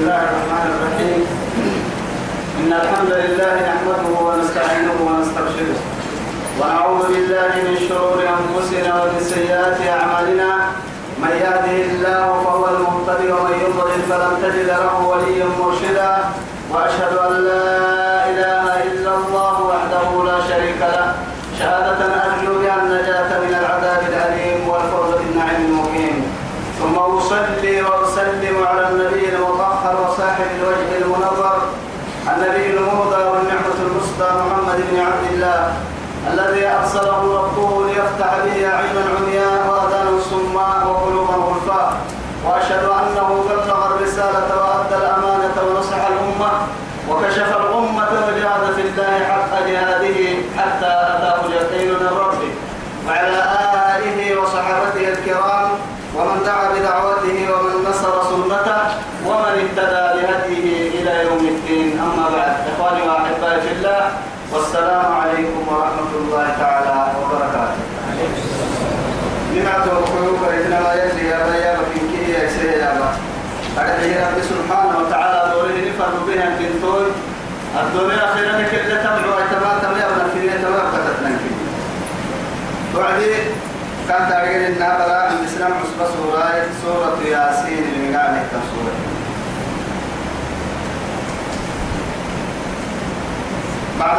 الله الرحمن الرحيم. إن الحمد لله نحمده ونستعينه ونسترشده ونعوذ بالله من شرور أنفسنا ومن سيئات أعمالنا. من يهده الله فهو المهتدي ومن يضلل فلن تجد له وليا مرشدا. وأشهد أن لا إله إلا الله وحده لا شريك له شهادة أرجو بها النجاة من العذاب الأليم والفوز بالنعيم المقيم ثم أصلي وأسلم على النبي المطهر وصاحب الوجه المنظر النبي المهدى والنعمة المسدى محمد بن عبد الله الذي أرسله ربه ليفتح به عينا عمياء وأذانا صماء وقلوبا غلفاء. وأشهد أنه بلغ الرسالة وأدى الأمانة ونصح الأمة وكشف الأمة وجاهد في الله حق جهاده حتى أتاه اليقين من ربه وعلى آله وصحابته الكرام ومن دعا بدعوته ومن نصر سنته ومن اهتدى بهديه إلى يوم الدين أما بعد إخواني وأحبائي في الله والسلام عليكم ورحمة الله تعالى وبركاته. نمعته وقلوب إذن ما يجري يا بيا بكين يا سيدي يا با أدعي رب سبحانه وتعالى دوره نفر بها كنتون الدنيا خيرا كل تبعو أتما تما يبنى في تما بكتتنا وعدي كان تارجل إنها بلا من الإسلام عصبة سورة سورة ياسين اللي قاعد نكتب بعد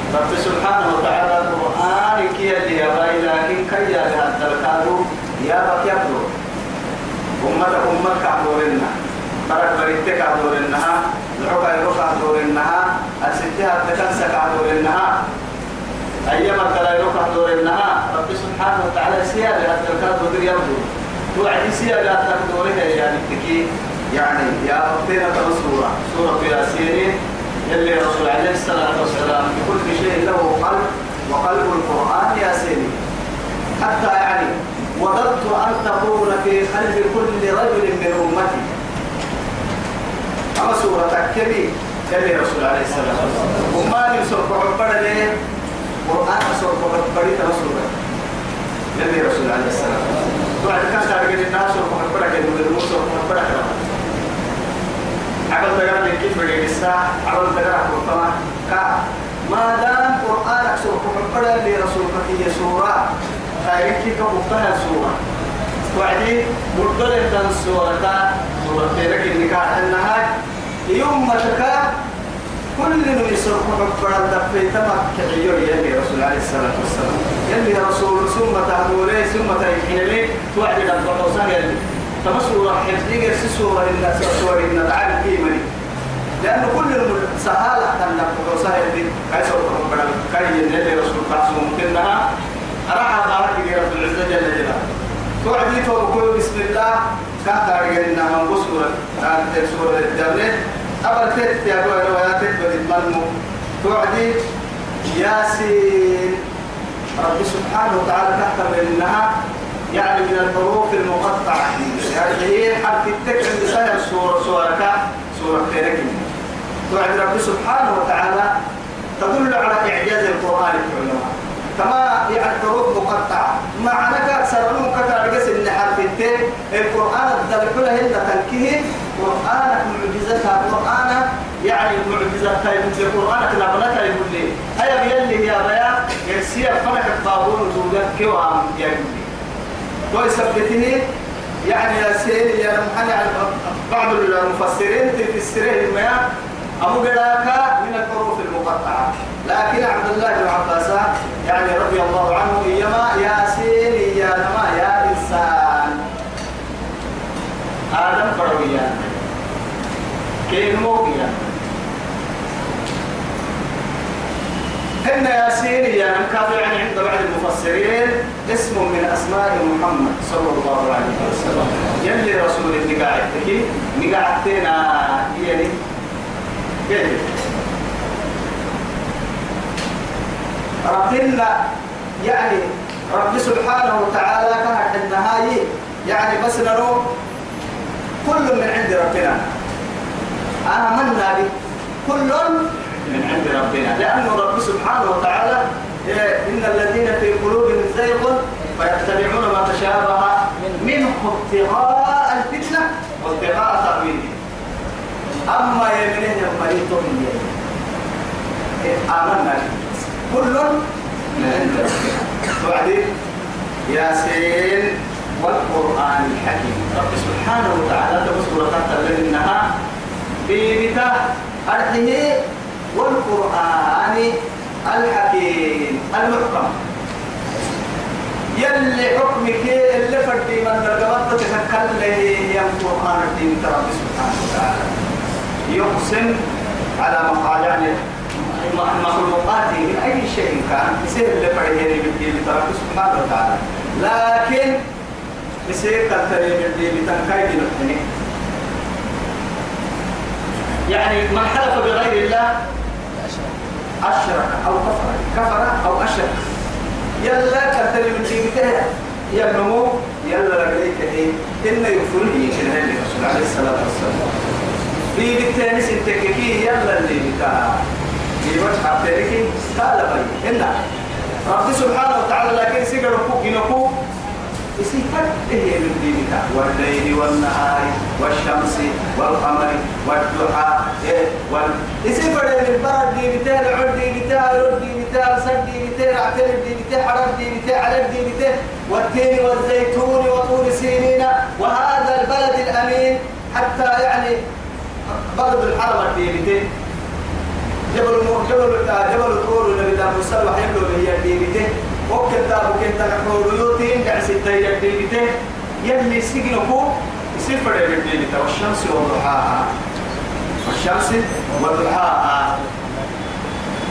رب سبحانه وتعالى القرآن كي اللي يبقى لكن كي لها الدركادو يا بك يبدو. أمة أمة كعدورنا برك بريتك كعدورنها العقا يروح كعدورنها الستها تكنسى كعدورنها أيما تلا يروح كعدورنها رب سبحانه وتعالى سيادة الدركادو دير يبدو. توعد سيادة الدركادو يعني تكي. يعني يا ربنا سورة سورة ياسين. اللي رسول عليه الصلاة والسلام بكل شيء له قلب وقلب القرآن ياسين. حتى يعني وددت أن تكون في قلب كل رجل من أمتي. أما سورة كبي اللي رسول عليه الصلاة والسلام. وما يسرق عبر ليه؟ قرآن سرق عبر رسول اللي رسول عليه الصلاة والسلام. بعد تارجع الناس سرق عبر كده من سرق عبر كده عمل تقرا من كيف بدي الساعة عمل تقرا قرطان كا ما دام قرآن أكسر كفر لرسول كي سورة خيرك كي كفتها سورة وعدي مردل دان سورة سورة تيرك النكاح النهاج. يوم تكا كل من يسر كفر الدفع تمك كعيور يلي رسول عليه الصلاة والسلام. يلي رسول ثم تهدولي ثم تيحين لي توعد الضحوسان يلي. تما سورة حفظية سورة إن سورة تعالى كيمني لأنه كل سهالة أن نقول سهل دي أقول ربنا؟ كان ينادي رسول الله ممكنها أراها بارك رب العزة جل جلاله. توعدي فوق بسم الله. كاتا رجلنا من بسورة كانت سورة الجنة أبل تت يا أبو روايات بدمنمو توعدي ياسين. رب سبحانه وتعالى كتب إنها يعني من الحروف المقطعة. يعني هي حرف التك عند سنة سورة سورة سورة ترك. توعد رب سبحانه وتعالى تدل على إعجاز القرآن العلماء كما يعني حروف مقطعة معنى أكثر من كتر إن حرف التك القرآن له إلا تنكيه قرآن معجزتها. القرآن يعني معجزتها. القرآن كنا بنتها يقول لي هيا بيلي يا بيا. يرسي فلك الطابون وزوجك كوام يقول لي ويثبته يعني يا سيدي يا محمد بعض المفسرين السرير ما أبو قراكا من الحروف المقطعة. لكن عبد الله بن عباس يعني رضي الله عنه إيما يا سيدي يا نما يا إنسان. آدم فرويا كين موكيا هن ياسين يا نكافي يعني عند بعض المفسرين اسم من أسماء محمد صلى الله عليه وسلم. يلي رسول اللي قاعد تكي نقعدتنا يعني كيف ربنا يعني رب سبحانه وتعالى كهد النهاية يعني بس نرو كل من عند ربنا. آمنا به كل من عند ربنا. لأنه رب سبحانه وتعالى إن الذين في قلوبهم زيغ فيتبعون ما تشابه منه ابتغاء الفتنة وابتغاء تأويله. أما يمنه مريض آمنا. كل من عند ربنا. وبعدين ياسين والقرآن الحكيم. رب سبحانه وتعالى تبصر تحت إنها بمتى أرحيه والقرآن الحكيم المحكم. يلي حكمك اللي فردي من الجواب تتكلم يا القرآن الدين رب سبحانه وتعالى. يقسم على مقال يعني مخلوقاته من أي شيء كان يصير اللي فريه بالدين رب سبحانه وتعالى. لكن يصير كالتري بالدين تنكاي بنحني يعني من حلف بغير الله أشرك أو كفر. كفر أو أشرك. يلا كتر من تيجته يا نمو يلا لقيت إيه إن يفرني يشنه الرسول عليه الصلاة والسلام. في بالتاني سنتككي يلا اللي بتاع في وجه عبدالك قال بي إن رب سبحانه وتعالى لكن سيقر فوق ينفوق يسيفر إيه من دينك والليل والنهار والشمس والقمر والضحى إيه وال يسيفر البرد دي بتاع العرد دي بتاع الرد دي بتاع السد دي بتاع عتل دي بتاع حرب دي بتاع علب دي بتاع والتين والزيتون وطور سينين وهذا البلد الأمين حتى يعني بلد الحرم دي بتاع جبل جبل جبل طور النبي مسلح يبلغ هي دي بتاع وكذا وكذا نحول يوتين قاعد ستة يديته يلي سجنكو سفر يديته والشمس وضحاها والشمس وضحاها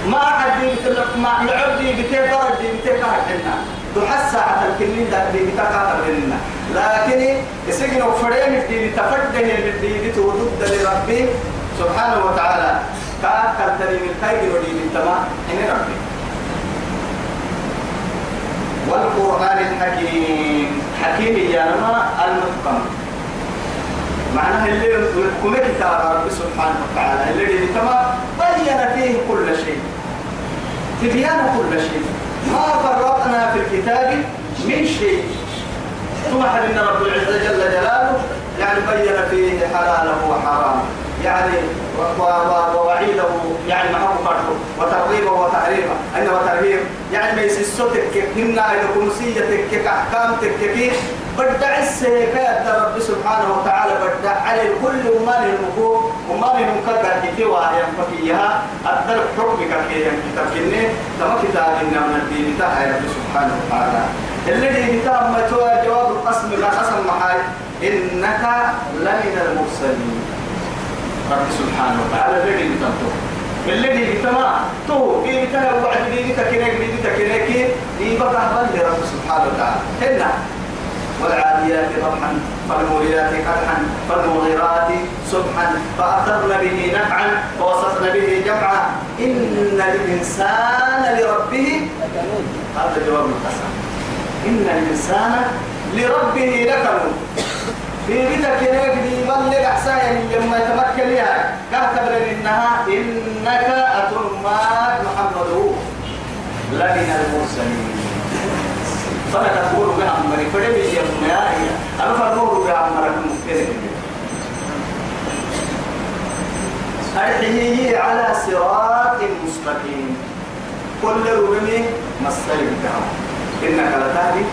ما حد يتلق ما يعدي بتي برد بتي قاعد لنا. تحس ساعة الكلين ده دي بتاعها لنا. لكن سجنوا فرين دي تفده دي تودد لربي. سبحانه وتعالى كاكل تري من خير ودي بالتمام إن ربي. والقرآن الحكيم. حكيم يا نما المحكم. معناها اللي كم كتاب رب سبحانه وتعالى الذي تما بين فيه كل شيء. تبيان كل شيء. ما فرطنا في الكتاب من شيء. ثم حدنا رب العزة جل جلاله يعني بين فيه حلاله وحرامه. يعني ووعيده يعني معه فرقه وترغيبه وتعريبه أين وترهيب؟ يعني ما يسسوتك هنا إذا كنسيتك كأحكامتك كيف بدع السيكات رب سبحانه وتعالى بدع على الكل ومال المكو ومال المكدر كتوى ينفكيها الدرب حكمك كي ينكتب كني تما كتاب من الدين تاعي رب سبحانه وتعالى. الذي كتاب ما جواب القسم لا قسم محاي. إنك لمن المرسلين. رب سبحانه وتعالى الذي بتنطق الذي بتما تو في بتنا وعد دي تكنك دي تكنك دي بقى بل رب سبحانه وتعالى هنا والعاديات ضبحا فالموريات قدحا فالمغيرات سبحا فأثرن به نفعا ووسطن به جمعا إن الإنسان لربه هذا جواب القسم إن الإنسان لربه لكنود في بدك ينك دي بلغ أحسايا لما يتمكن لها كاتب إنها إنك أتمات محمد. لمن المرسلين. فلا تقول بأمري فلم يجب يا أنا فرمور بأمرك مفترق أرحيه على صراط مستقيم. كل ربمي مستقيم إنك لتهدي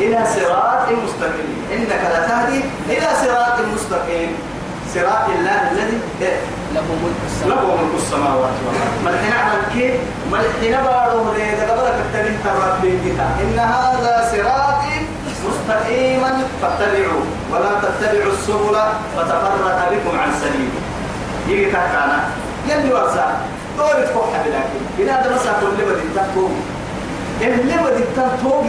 إلى صراط مستقيم. إنك لتهدي إلى صراط مستقيم. صراط الله الذي له ملك السماوات. له ملك السماوات والأرض. ملحنا على كيف؟ ملحنا بارو ليه؟ قبلك التنين ترات بيتها إن هذا صراطي مستقيما فاتبعوا ولا تتبعوا السبل فتفرق بكم عن سبيله. يجي تحت أنا. يلي ورزا دور تفوح بلاكين إن هذا مسا كل بدي تتوب اللي بدي تتوب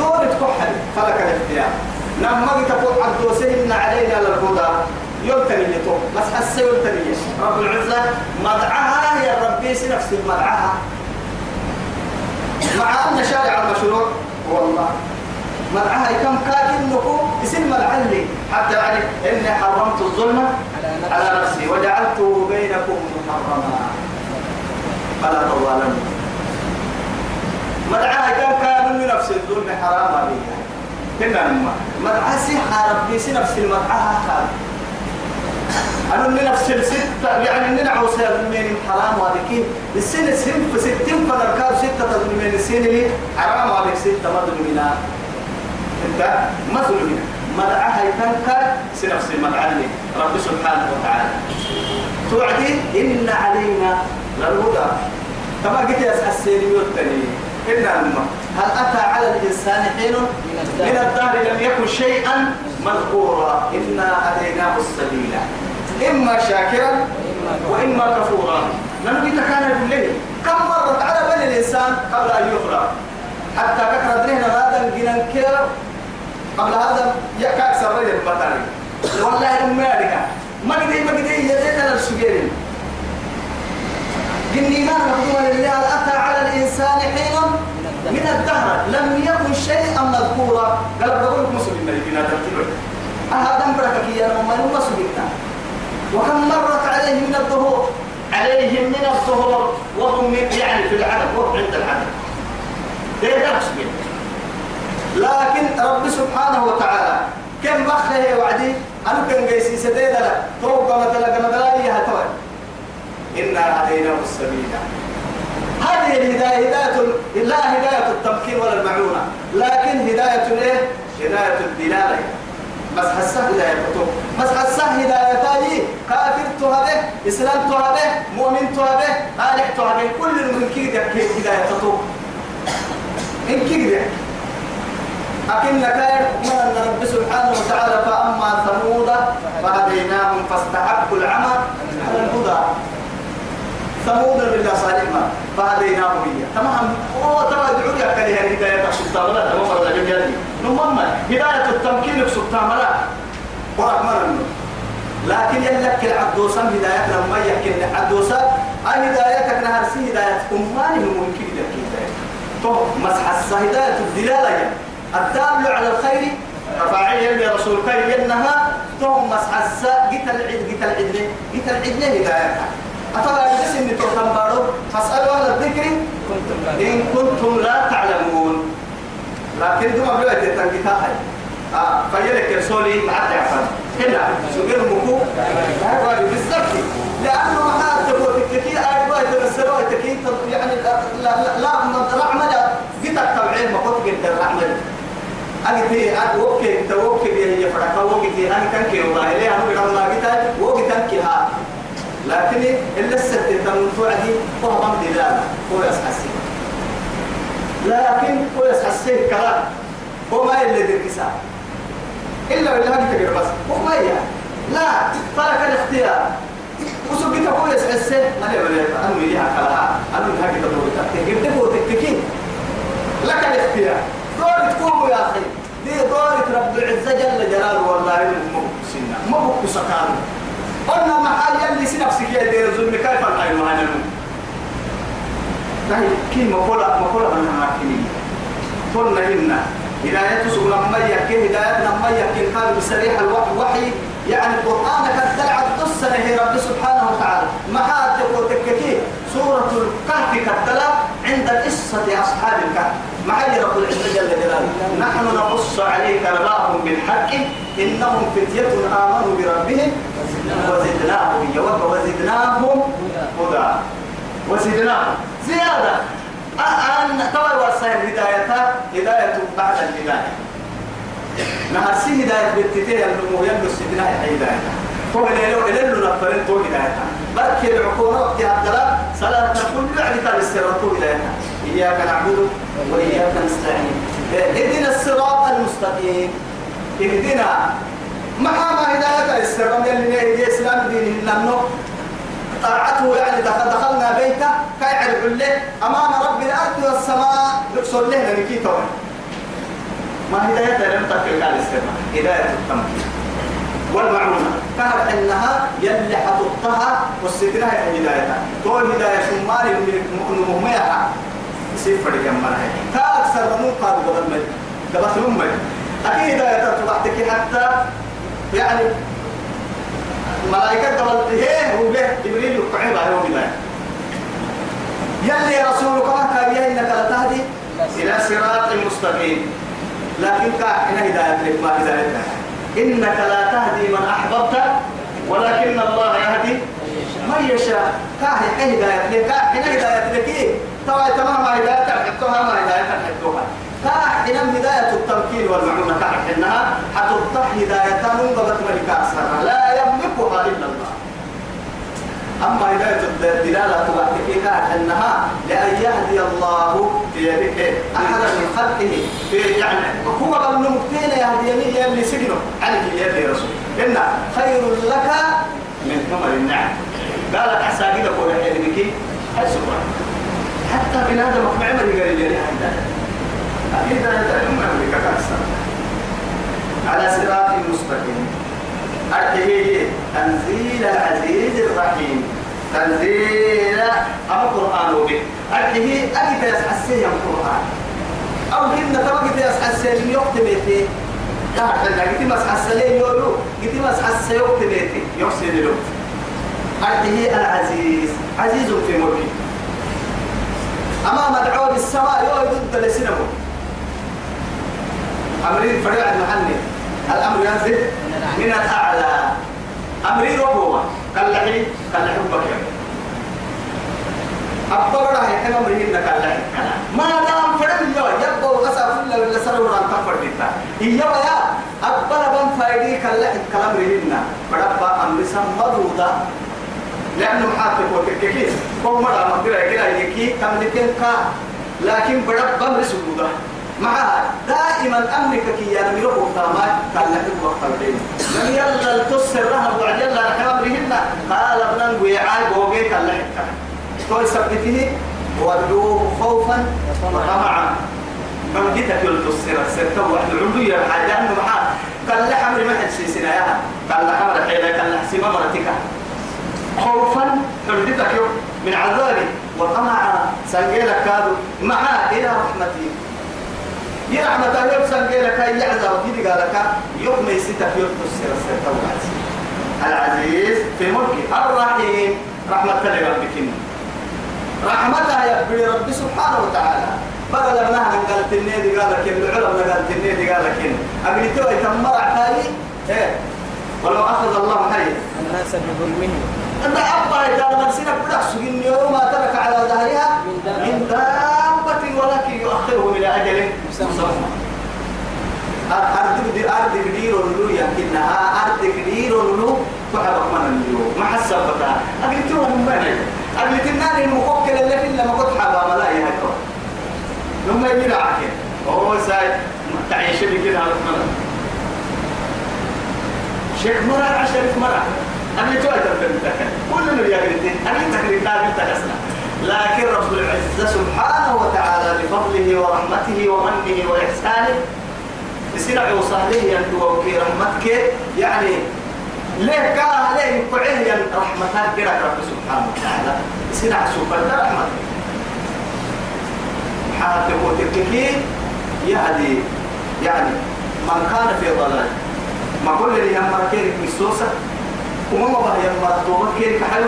دور تكحل فلك الاختيار. لما تقول عبد وسهلنا علينا للهدى. يلتني يتوب بس حس يلتني رب العزة مدعها هي ربي نفس المدعها مع أن شارع المشروع هو الله مدعها كم كاكن نكو اسم العلي حتى يعني إني حرمت الظلم على نفسي وجعلته بينكم محرما. فلا تظالموا مدعها كم كان من نفس الظلم حرام عليها. هنا لما مدعها سيحة ربي سي نفس المدعها كان أنا من نفس الستة يعني ننعو من حرام وهذيك السنة سن في ستين فنركاب ستة من السنة حرام وهذيك ستة مظلمين إنت مظلمين مدعها يتنكر سنفس المدعى رب سبحانه وتعالى. توعدي إن علينا للهدى. كما قلت يا السيري والتاني إن الماء هل أتى على الإنسان حين؟ من الدهر لم يكن شيئا مذكورا. إنا هديناه السبيل. إما شاكرا وإما كفورا. نبي كان بالليل؟ كم مرت على بني الإنسان قبل أن يخلق حتى كثرت لنا هذا الجنان قبل هذا يكاك سرير البطاري والله المالكة ما قدي ما قدي يدينا للسجيرين جني ما مقدوما لله أتى على الإنسان حين من الدهر لم يكن شيئا مذكورا. قال بقول مسلم ملكنا ترتيبه هذا بركة يا مؤمن مسلمنا وكم مرت عليه من الظهور. عليهم من الظهور وهم يعني في العدد وهم عند العدد ده لكن رب سبحانه وتعالى كم بخه وعدي؟ أنا كان جيسي سديد لا. توقع مثلا كما دلائي هتوي إنا هديناه السبيل. هذه الهداية هداية لا هداية التمكين ولا المعونة. لكن هداية الايه؟ هداية الدلالة. بس حسه هداية بس حسه هداية تاي كافر تهبه إسلام تهبه مؤمن تهبه آلح تهبه كل من كيد هداية كتب إن كيد أكن كاير من رب سبحانه وتعالى فأما ثمود فهديناهم فاستحبوا العمى على الهدى. ثمود بالله صالحا فهديناهم هي تمام؟ هو يدعو لك كلها هداية سبحانه وتعالى تمام؟ ولا جميل نمم هداية التمكين سبحانه وتعالى ورحمة لكن يلك العدوسا هداية لما يحكي العدوسا هدايتك نهر سي هداية أماني ممكن هداية. تو مسح هداية الدلالة الدال على الخير. فاعل يا رسول كي ينها ثم مسحسا جيت العيد جيت العيد جيت العيد هدايتها يجلس إني تهتم بارو فاسألوا أهل الذكر. إن كنتم لا تعلمون. لكن دوما بلوة تنقيتها آه فيلك رسولي معك يعفن هنا سجل مكو. بالضبط لأنه ما تبغى تكتي أيضا تنسلوا تكين يعني لا لا لا لا عمل قتك تبعين ما كنت قلت الرحمن أجتي أد وكي توكي به يفرق وقتي أنا تنكي. والله ليه أنا بقول الله قتها وقت تنكي ها لكن إلا الست تنفع دي هو من دلالة هو يسحسي لكن هو يسحسي كلام هو ما اللي دركسا إلا بالله تقدر بس. هو ما هي لا ترك الاختيار وسبت هو يسحسي ما لي ولا أنا مليها كلها. أنا من هاي تدور تكتب تقول تكتب لك الاختيار. دور تكون يا أخي. دي دورة رب العزة جل جلاله والله. مبكسنا مبكسكان قلنا محل يلي سنفسك يا دير الظلم كيف الحين معنا؟ نهي كي مقولة مقولة من حاكمية قلنا إن هداية سوق لما يحكي هداية لما يحكي. كان بسريح الوحي يعني القرآن قد دلع القصة هي رب سبحانه وتعالى. ما حد تقول تككي سورة الكهف كالتلا عند قصة أصحاب الكهف. ما حد رب العزة جل جلاله. نحن نقص عليك نبأهم بالحق. إنهم فتية آمنوا بربهم. وزدناهم وزدناهم هدى. وزدناهم. زيادة. أن ترى وسائل هداية هداية بعد الهداية. نهر سي هداية بالتتيه النمو يلو السدناء هداية هو اللي اللي نفرن تو هداية. بركي العقوبة وقت هذا صلاة كل بعد تاب السرط هداية. إياك نعبد وإياك نستعين. اهدنا الصراط المستقيم. اهدنا مع ما هداية السرام اللي هي إسلام دين لأنه طاعته يعني دخل دخلنا بيته كيعرف له أمام رب الأرض والسماء نقصر له طبعا ما هداية لم تكن قال السماء هداية التمكين والمعونة. كانت أنها يلي حطتها والسترها هدايتها. تقول هداية شمال من مهميها. يصير فرق يمنا كأكثر من قال قبل مجد. قبل من أكيد هداية تبعتك حتى يعني ملائكة قبل هي هو به جبريل يقعد على يوم الله. يلي رسولك ما كان إنك لتهدي إلى صراط مستقيم. لكن كاحنا هداية ما هدايتك إنك لا تهدي من أحببت ولكن الله يهدي من يشاء. كاحنا هداية كاحنا هداية لك. توا تمام هداية حتوها ما هداية حتوها كاحنا هداية التمكين والمعونة. كاحنها حتطح هداية منضبط ملك أسرها لا يملكها إلا الله. أما هداية الدلالة تبعتك أنها لأن يهدي الله في يدك أحد من خلقه في يعني هو بالنمتين يهديني اللي سجنه. عليك يد رسول إن خير لك من ثمر النعم. قال أحسابي لك ولا حلمك هاي سبحان حتى بنادم مقنع مري قال لي هذا ما على صراط مستقيم. أرتهي تنزيل العزيز الرحيم. تنزيل القرآن به. أرتهي أجد يسحسيه القرآن. أو إن تبقى يسحسيه من يوقت بيتي. كهرتنا قلت مسحس لي يولو قلت مسحس يوقت بيتي. يوصل له أرتهي العزيز. عزيز في ملكه أما مدعو بالسماء يولد ضد لسنمه. أمرين فريع المحني الأمر ينزل من الأعلى. أمري ربوة كاللحي كاللحي بكر أبقى راه يحكي أمري إنك كاللحي. ما دام فرد يو يبقى وغسا فلا ولا سر وران تفر ديتا إيا يا أبقى بن فايدي كاللحي رهنا بدأ أمري سمدودا لأنه محاطب وتككي هو مرة مقدرة كده يكي تملكين كا. لكن بدأ بمري سجودا معها دائما امرك كي يا نميرو قدامات قال لك وقت البين. لم يلا لها وعد يلا نحن امرهن قال ابن ويعاي بوغي قال لك توي سبته ودعوه خوفا وطمعا. من جيتك يلتسر السر واحد العمدو يا حاجة انه معاه قال لك امري ما حد سيسنا يا. قال لك أمر حيلا قال لك سيما مرتك. خوفا حردتك من عذابي. وطمعا سنجيلك كادو. معاه إلى رحمتي. يا رحمة الله يبسن قيلك يعزى وكذي قالك يوم يسيتك يوم تسير السيطة العزيز في ملكه الرحيم. رحمة الله ربك رحمتها يا رب سبحانه وتعالى. بدل ما نحن قالت النادي قال لك العلماء قالت النادي قال لك. أبي توي تمر عتالي إيه. ولو أخذ الله حي. الناس بظلمهم أنت أبا إذا من سنة بدأ سجن يوم ما ترك على ظهرها من يؤخره إلى أجل مسمى أرض دي أرض كبير ولو يمكنها. أرض كبير ولو تحبك من اليوم ما حسبتها أقلتوها من بني. أقلت النار المفكر اللي في لما كنت حبا ملاي هكذا لما يمير عاكين وهو ساي. تعيش بكذا على شيخ مرة عشرة مرة. توي تبدأ كل من يقلتين أنا تقلت تابل تكسنا لكن رب العزة سبحانه وتعالى بفضله ورحمته ومنه وإحسانه يصير عوصاله يندو في رحمتك. يعني ليه كاه ليه يقعه ين رحمتك كده رب سبحانه وتعالى؟ يصير عسوف رحمتك حتى وتككي يهدي يعني من كان في ضلال. ما كل اللي يمر كيرك مسوسة وما ما يمر توبة كيرك حلو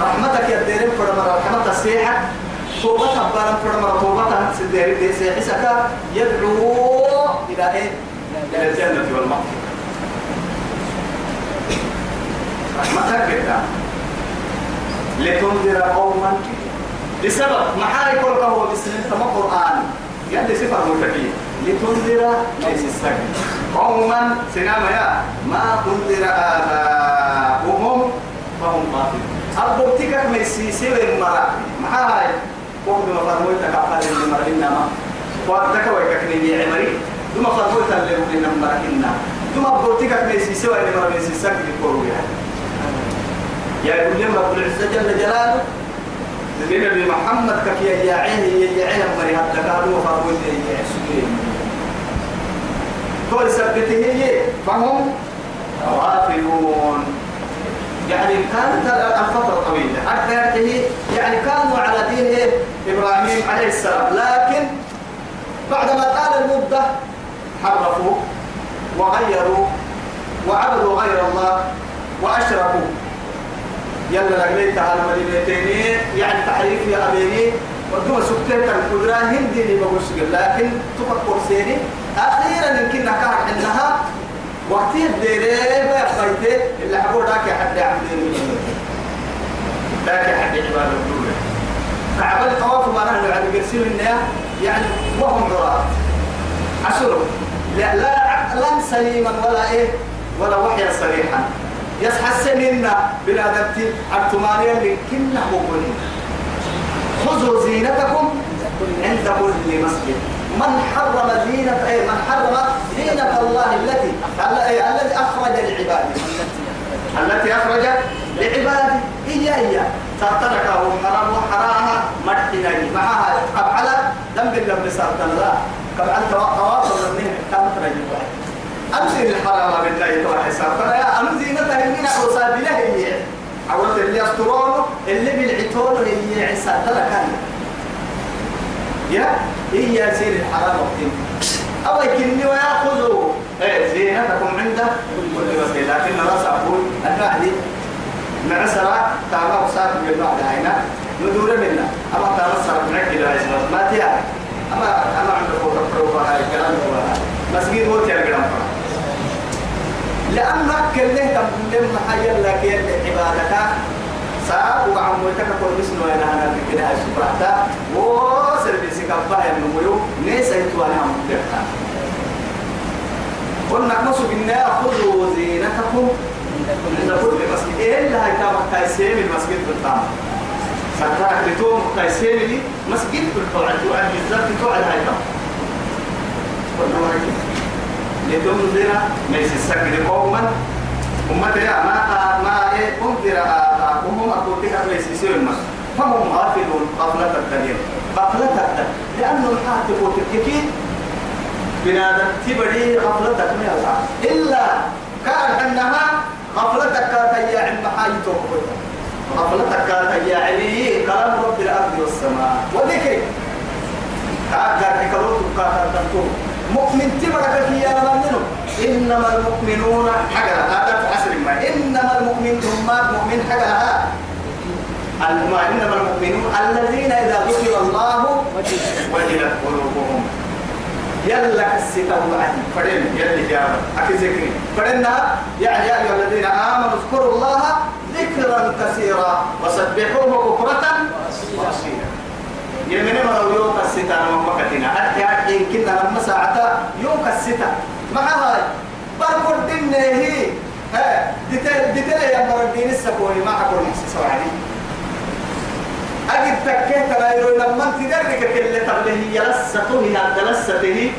رحمتك يا ديرين فرما رحمة السيحة. توبتها بارم فرما توبتها سدير دي سيحسك يدعو إلى إيه؟ إلى الجنة والمغفرة. رحمتك كده لتنذر قوما. لسبب محاري كل قهوة بسنة تما قرآن. يعني صفة متكين لتنذر ليس السجن قوما سنام يا. ما تنذر آباؤهم فهم غافلون. أبوتك ميسيسي ومرا محاي وقت ما فرموت كفار اللي مرا إنما وقتك ويككني عمري ثم فرموت اللي مرا إنما ثم أبوتك ميسيسي وإنما مرا ميسيسي كورو يعني يا يقول لهم رب العزة جل جلاله النبي محمد كي يا عيني يا عين مري هذا قالوا فاقول يا سيدي كل سبته فهم غافلون يعني كانت الفترة طويلة. حتى يعني كانوا على دين إبراهيم عليه السلام. لكن بعدما طال المدة حرفوا وغيروا وعبدوا غير الله وأشركوا. يلا لقيت على مدينتين يعني تحريف يا أبيني. ودوما سكتت القدرة هندي لكن تفكر سيني أخيرا يمكن كان إنها وقتي الديري ما يخيته اللي حقول يا حد لك يا حد عباد الدولة. كعب الطواف ما نحن على قرسين النيا يعني وهم عراة عشروا لا لا عقلا سليما ولا إيه؟ ولا وحيا صريحا. يسحسن لنا بلادتي التمانية اللي كنا مقولين خذوا زينتكم عند كل مسجد. من حرم زينة أي من حرم زينة الله التي الذي أخرج لعباده. التي أخرج لعباده. هي هي تتركه حرام وحراها مرحنا معها ذنب لم سرطان لا. كم أنت تواصل منه كم ترجع أمسي الحرام بالله توحي سرطان يا أم زينة من أوصاب له هي عودت اللي يسترونه اللي بالعتول هي عسى تلك يا؟ هي سير الحرام وقتين أو يكني ويأخذوا إيه زينتكم عند كل مسجد لكن راس أقول الفعل مع سرع تابع وصار من بعد هنا ندور منا أما تنصر معك إلى اسمه ما تيا أما أما عند فوق هاي الكلام هو مسجد هو تيا الكلام لأنك كله تبلم محيا لك عبادك. ساعة وعمولتك كل مسلم أنا أنا بكده سبحانه وسر بسكبها النمو نيسا يتواني هم تبقى قلنا نقصوا بالنا خذوا زينتكم. عند كل مسجد إيه اللي هاي تابع تايسيم المسجد بالطعام سكرك لتوم تايسيم دي مسجد بالطعام وعن بالذات توعد هاي تابع لتنذر من السكر قوما. أمتي ما ما إيه أنذر آباؤهم أقول لك ليس يصير فهم غافلون غفلة الدنيا الدنيا لأنه الحاتف وتككين بنادم تبري غفلتك ما إلا كان أنها غفلتك كانت يا عم حاجتك غفلتك كانت يا علي كلام رب الأرض والسماء. وذكر. كأجر كروت كاتب مؤمن تبرك يا منهم إنما المؤمنون حجر هذا عسر ما. إنما المؤمنون مؤمن حجر الماء إنما المؤمنون الذين إذا ذكر الله وجلت قلوبهم. يلا كسيتا وعدي فرين يلا جابا أكي ذكري. فرنا يعني يا أيها الذين آمنوا اذكروا الله ذكرا كثيرا وسبحوه بكرة وأصيلا. يمين مرة يوم كسيتا مكتنا. حتى حتى يمكن لما ساعتا يوم كسيتا مع هاي؟ بركض دين هي. ها ديتل ديتل يا مردين السكوني ما حكون محسس وعدي أجد تكيت غير لما أنت درك كل تبله يلسته هي لسته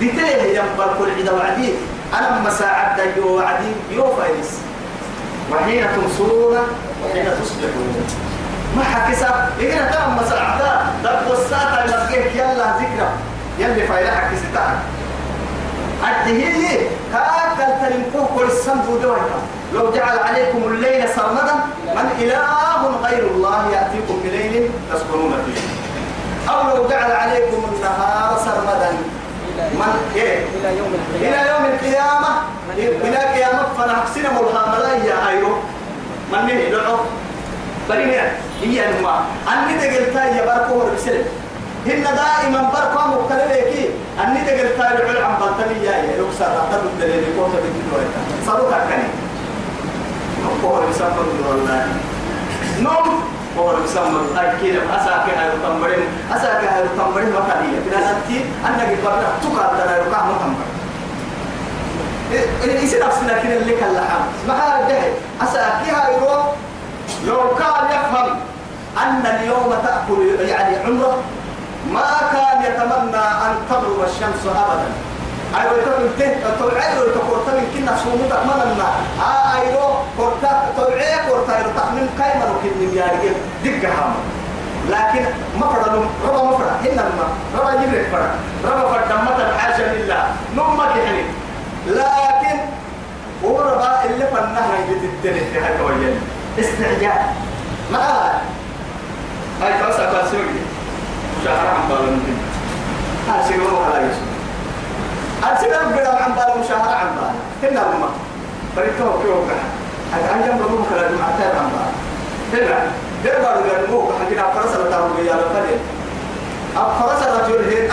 ديتل يا بركض عدا وعدي أنا مساعد يو وعدي يو فايس وحين تنصرون وحين تصبحون. ما حكسا إذا تم مساعدة. دب والساعة لقيت يلا ذكرى. يلي فايلة حكستها الدهية كاكل تلمكوه كل السنب دوينا لو جعل عليكم الليل سرمدا من إله غير الله يأتيكم بليل تسكنون فيه. أو لو جعل عليكم النهار سرمدا من إيه؟ إلى يوم القيامة إلى يوم القيامة إلى قيامة فنحسن ملهامة يا أيرو من نهي لعو بني هي الماء. أني تقلتا يا باركو ورسل. هن دائما باركو مختلفة أني تقلتا يعلم عن بلتني يا يا يكسر أحد الدليل يكون تبدي صاروخ أكني. هو بيسافر والله نوم هو بيسافر أكيد أساك هاي التمرين. أساك هاي كان هي كنا نتي. قلت بقى تقال ترى يركع ما تمر إيه إيش نفسنا كنا اللي كان لحم. هذا ده أساك هاي لو كان يفهم أن اليوم تأكل يعني عمرة ما كان يتمنى أن تغرب الشمس أبدا. أيوة تقول ته تلعب وتقول تمن كنا سومو تكملنا آه أيوة كورتا تلعب كورتا أيوة تخمن كايما وكن يارجع دقة هم لكن ما فرد ربا ما فرد هنا ما ربا يبرك فرد. ربا فرد دمتا حاشا لله. نمك يعني. لكن هو ربا اللي فنها يتتنه في هاي كويل استعجال. ما هاي توسع باسوي شهر عم بالو ممكن هاي سيقولوا على يوسف. أرسل بلا عم بالو شهر عم بالو هنا ما بريتو كيو كه هذا أيام ربما كلا جمعة عم بالو هنا ده بارو جنبه حكينا فرس لا تعمل بيا لا فلي أفرس لا تقول أي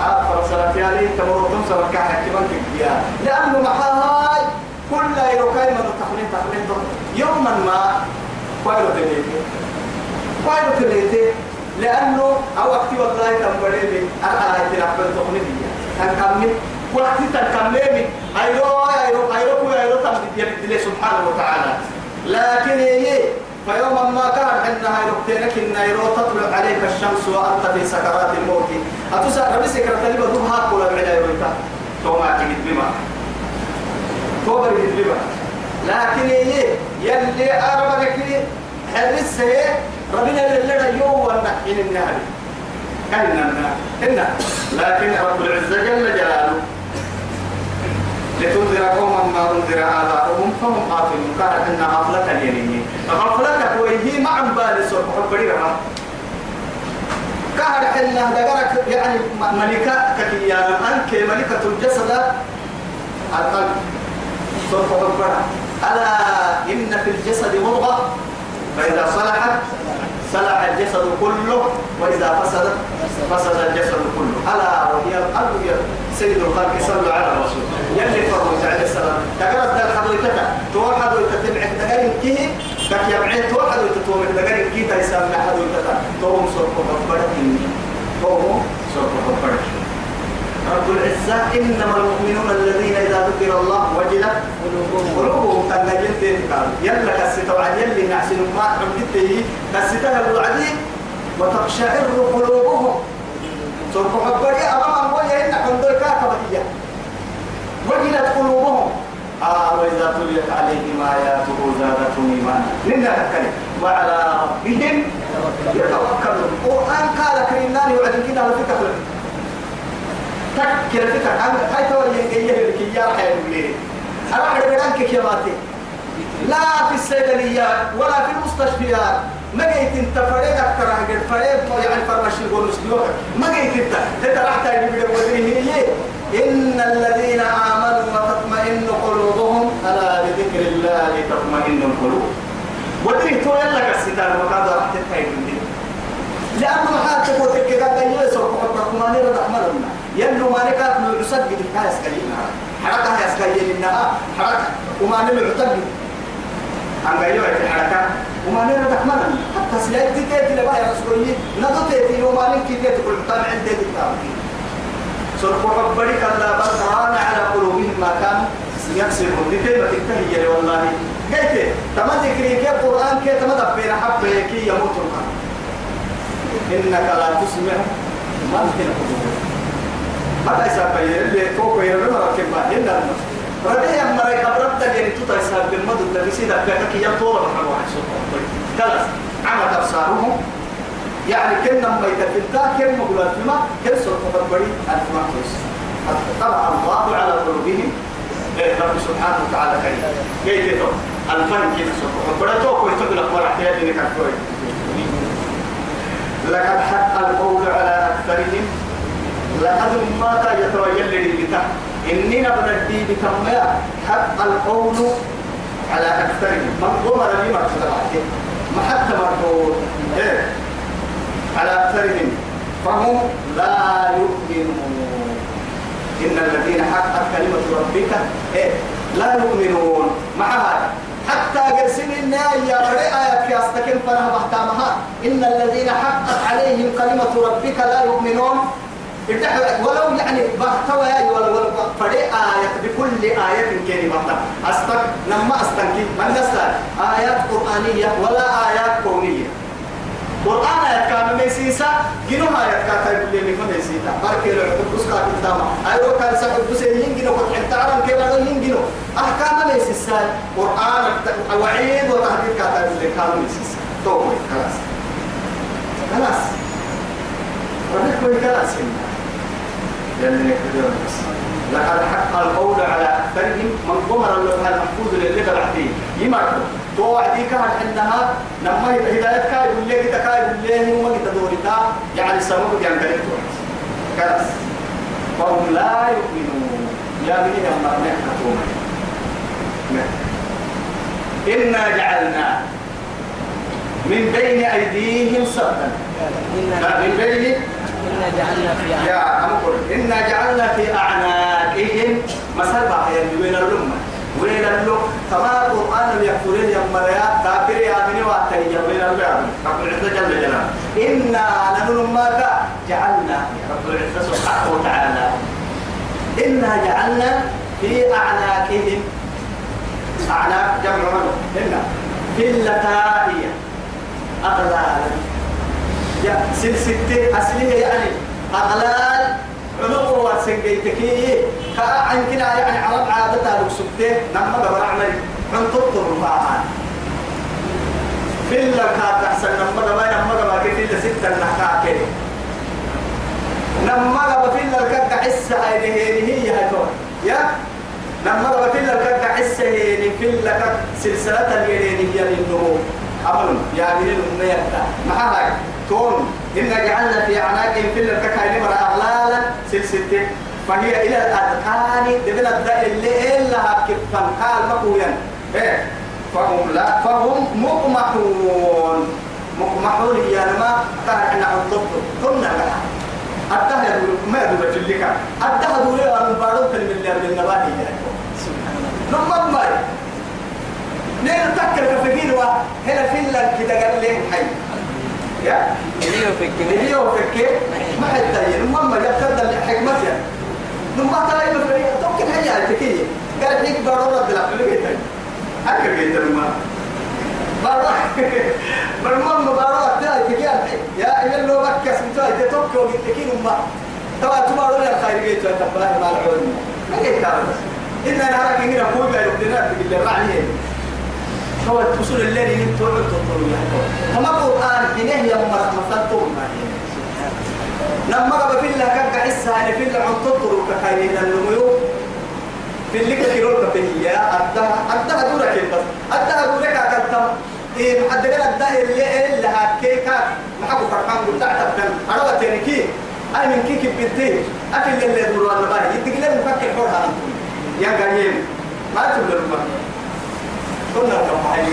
أفرس لا تيالي تمر تم سبك كحكيمان كبيا لأنه محاي كل يروكاي من تحلين تحلين يوما ما. فايرو تليتي. فايرو تليتي. لأنه أو وقت والله تنبري لي أنا تلعب تقنية. تنكمل. وقت تنكمل أيرو أيرو أيرو أيرو تنبدي سبحانه وتعالى. لكن هي فيوما ما كان عندنا يركتينك إن يرو تطلع عليك الشمس وأنت في سكرات الموت. أتسأل ربي سكرت لي بدوها كل العلا يرويتا توما تجد بما. توما تجد بما. لكن هي يلي أربك لي حرس هي ربنا اللي يوم ونحين النهر. كهنا هنا لكن رب العزة جل جلاله. لتنذر قوما ما أنذر آباؤهم فهم غافلون قال إن غفلة اليمين غفلة وهي مع بالي سوف حبري رها كهر حنا دقرك يعني ملكة كتيا. أنك ملكة الجسد. القلب. سوف حبرها ألا إن في الجسد مضغة فإذا صلحت صلح الجسد كله وإذا فسدت فسد الجسد كله. ألا وهي القلب سيد الخلق صلوا على الرسول. يلي فرموا عليه السلام. تقرأت ذلك حضرتك تقول حضرتك تبعك دقائق كيه كك يبعي تقول حضرتك تقول دقائق كيه تيسام حضرتك تقوم سوف بفرق تقوم سوف بفرق رب العزة إنما المؤمنون الذين إذا ذكر الله وجلت قلوبهم. تنجل تنقال يلا كسيتوا عن يلي نعسن ما عمدته كسيتها الوعدي وتقشعر قلوبهم. سوف حبري أمام وجه إن حمدوا كاكبتية وجلت قلوبهم. آه وإذا تليت عليهم آياته زادتهم إيمانا. لنا تكلم وعلى ربهم يتوكلون. القرآن قال كريمان وعدن كده على فكرة تكل فكرة هاي تولي جاية لك يا ماتي. لا في الصيدليات ولا في المستشفيات. ما جيت أنت فريق أكثر عن فريق يعني فرمش يقول مسلوك ما جيت أنت. أنت راح تجيب هي إن الذين آمنوا وتطمئن قلوبهم ألا بذكر الله تطمئن القلوب. ودري تو يلا كسيتان وكذا راح تتهيئ لأنه حتى قال يسوع فقط ما نرى رحمنا يلو ما نكات من يصدق الكاس كلمة حركة هي سكاية إنها حركة. وما نمر عتق عن قايلة في حركة وما نرى رحمنا حتى سلاك تيتي لبا يا رسول الله نضو تيتي وما نمكي تيتي كل مطامع عندي تكتاب سرق ربك الله بل ران على قلوبهم ما كان يكسبون. دي كلمة تنتهي والله. قلت تما ذكري كيف قرآن كيف؟ تما دبينا حبه كي يموت القلب إنك لا تسمع ما في هذا يسابق اللي توقع يرمى ركب ما هنا ربي أما رأي قبرت يعني توتا يسابق المدى الذي سيدا بيتك يطول محمد واحد سوى خلاص عمت أبصارهم يعني كنا في التا كنا مقولات فيما كل سوى تفربري ألف مكتوس طبعا الله على قلوبهم رب سبحانه وتعالى كريم كيف يتو الفن كيف سوى تفربري توقع يتقل أخبار احتياج لك الكوي لقد حق القول على أكثرهم لقد ما يتويل بتاع إني نبنى الدي بتميا حق القول على أكثرهم. من قوم لي ما تدرعته ما حتى مرفوض إيه. على أكثرهم. فهم لا يؤمنون. إن الذين حقت كلمة ربك إيه. لا يؤمنون. مع هذا. حتى قرسين النهاية فريق آيات في أستكن فنها بحتامها إن الذين حقت عليهم كلمة ربك لا يؤمنون. ولو يعني بحتوى ولا ولا فريق آية بكل آية كلمة أستك لما أستنكي من نسأل آيات قرآنية ولا آيات كونية. قرآن آيات كان ميسيسا جنو آيات كان تقول لي من ميسيسا. بارك الله فيك بس كان تاما أيوة كان سبب بس ينجنو كنت تعلم كيف هذا ينجنو أحكام ميسيسا. قرآن وعيد وتهديد كان تقول لي كان ميسيسا. تومي خلاص. خلاص. ونحن خلاص. لأن يكبرون بس لقد حق القول على أكثرهم من قمر اللوح المحفوظ للي بعدين يمرضوا تو وعدي كان عندها لما هداية كاي يقول لك كاي يقول لك وما كده يعني سبب يعني كده خلاص. فهم لا يؤمنون. يا بني أما نحن إنا جعلنا من بين أيديهم سدا من بين إنا جعلنا في يا أمكر إنا جعلنا في أعناقهم. مثل بقى وين الأمة وين اللو كما القرآن يقولون يا مريا كافر يا مني واتري وين البعض رب العزة جل جلاله. إنا نحن ما جعلنا رب العزة سبحانه وتعالى. إنا جعلنا في أعناقهم. أعناق جمع من إنا. في اللتائية. أغلالا. يا سلسلة أصلية يعني. أغلال عنق وسنجيتكي كأعن كنا يعني عرب عادتها لو سبتة. نما قبل عمل عن تطر معها في اللكات أحسن. نما قبل نما قبل كتير ستة نحكا نما قبل في اللكات حس هذه هي هي يا؟ قبل في اللكات حس هي في اللكات سلسلة اليدين هي للنمو. أمر يا الأمنية ما هاي؟ تون إن جعلنا في أعناقهم في الككاين مرة أغلالا سلسلة فهي إلى الأذقان دبل الداء اللي إلا كفن قال مقويا إيه فهم لا فهم مقمحون مقمحون هي ما قال إحنا عطبتم ثم لها يقول ما يدور تلك أتاه يقول أنا مبارك من اللي من النبات سبحان الله نمم ماي نين تكر كفقين وهنا في الله كده قال لي حي يا اللي يفكر اللي هو فكر ما نمم ما يقتدى الحكمة يا نمم تلاقي بفريق توكل هيا تكية؟ قال ليك بارو رد لا كل جيت أكر جيت نمم بارو. برمم بارو. أكتر تكية. يا إذا لو بكس. متوي تتوكل وتكيه نمم تبع تبارو يا خير جيت تبارو ما العلم ما تعرف إن أنا أراك هنا كوي بيرو دينا تقول لي رعني هو الوصول الذي نمتوع تطلوا كما القرآن حينه يوم مثلتم لما قبل الله كان أنا في الله عن تطلوا كخيرين النمو في اللي كيروك في هي أدها أدها دورك بس. أدها دورك أكلتم إيه محد قال أدها اللي اللي هكيكا محبو فرحان قلت أعتبر أنا وتركي أنا من كيك بدي؟ أكل اللي دوروا أنا باي لي مفكر حورها يا قايم ما تقول لهم كنا كم حي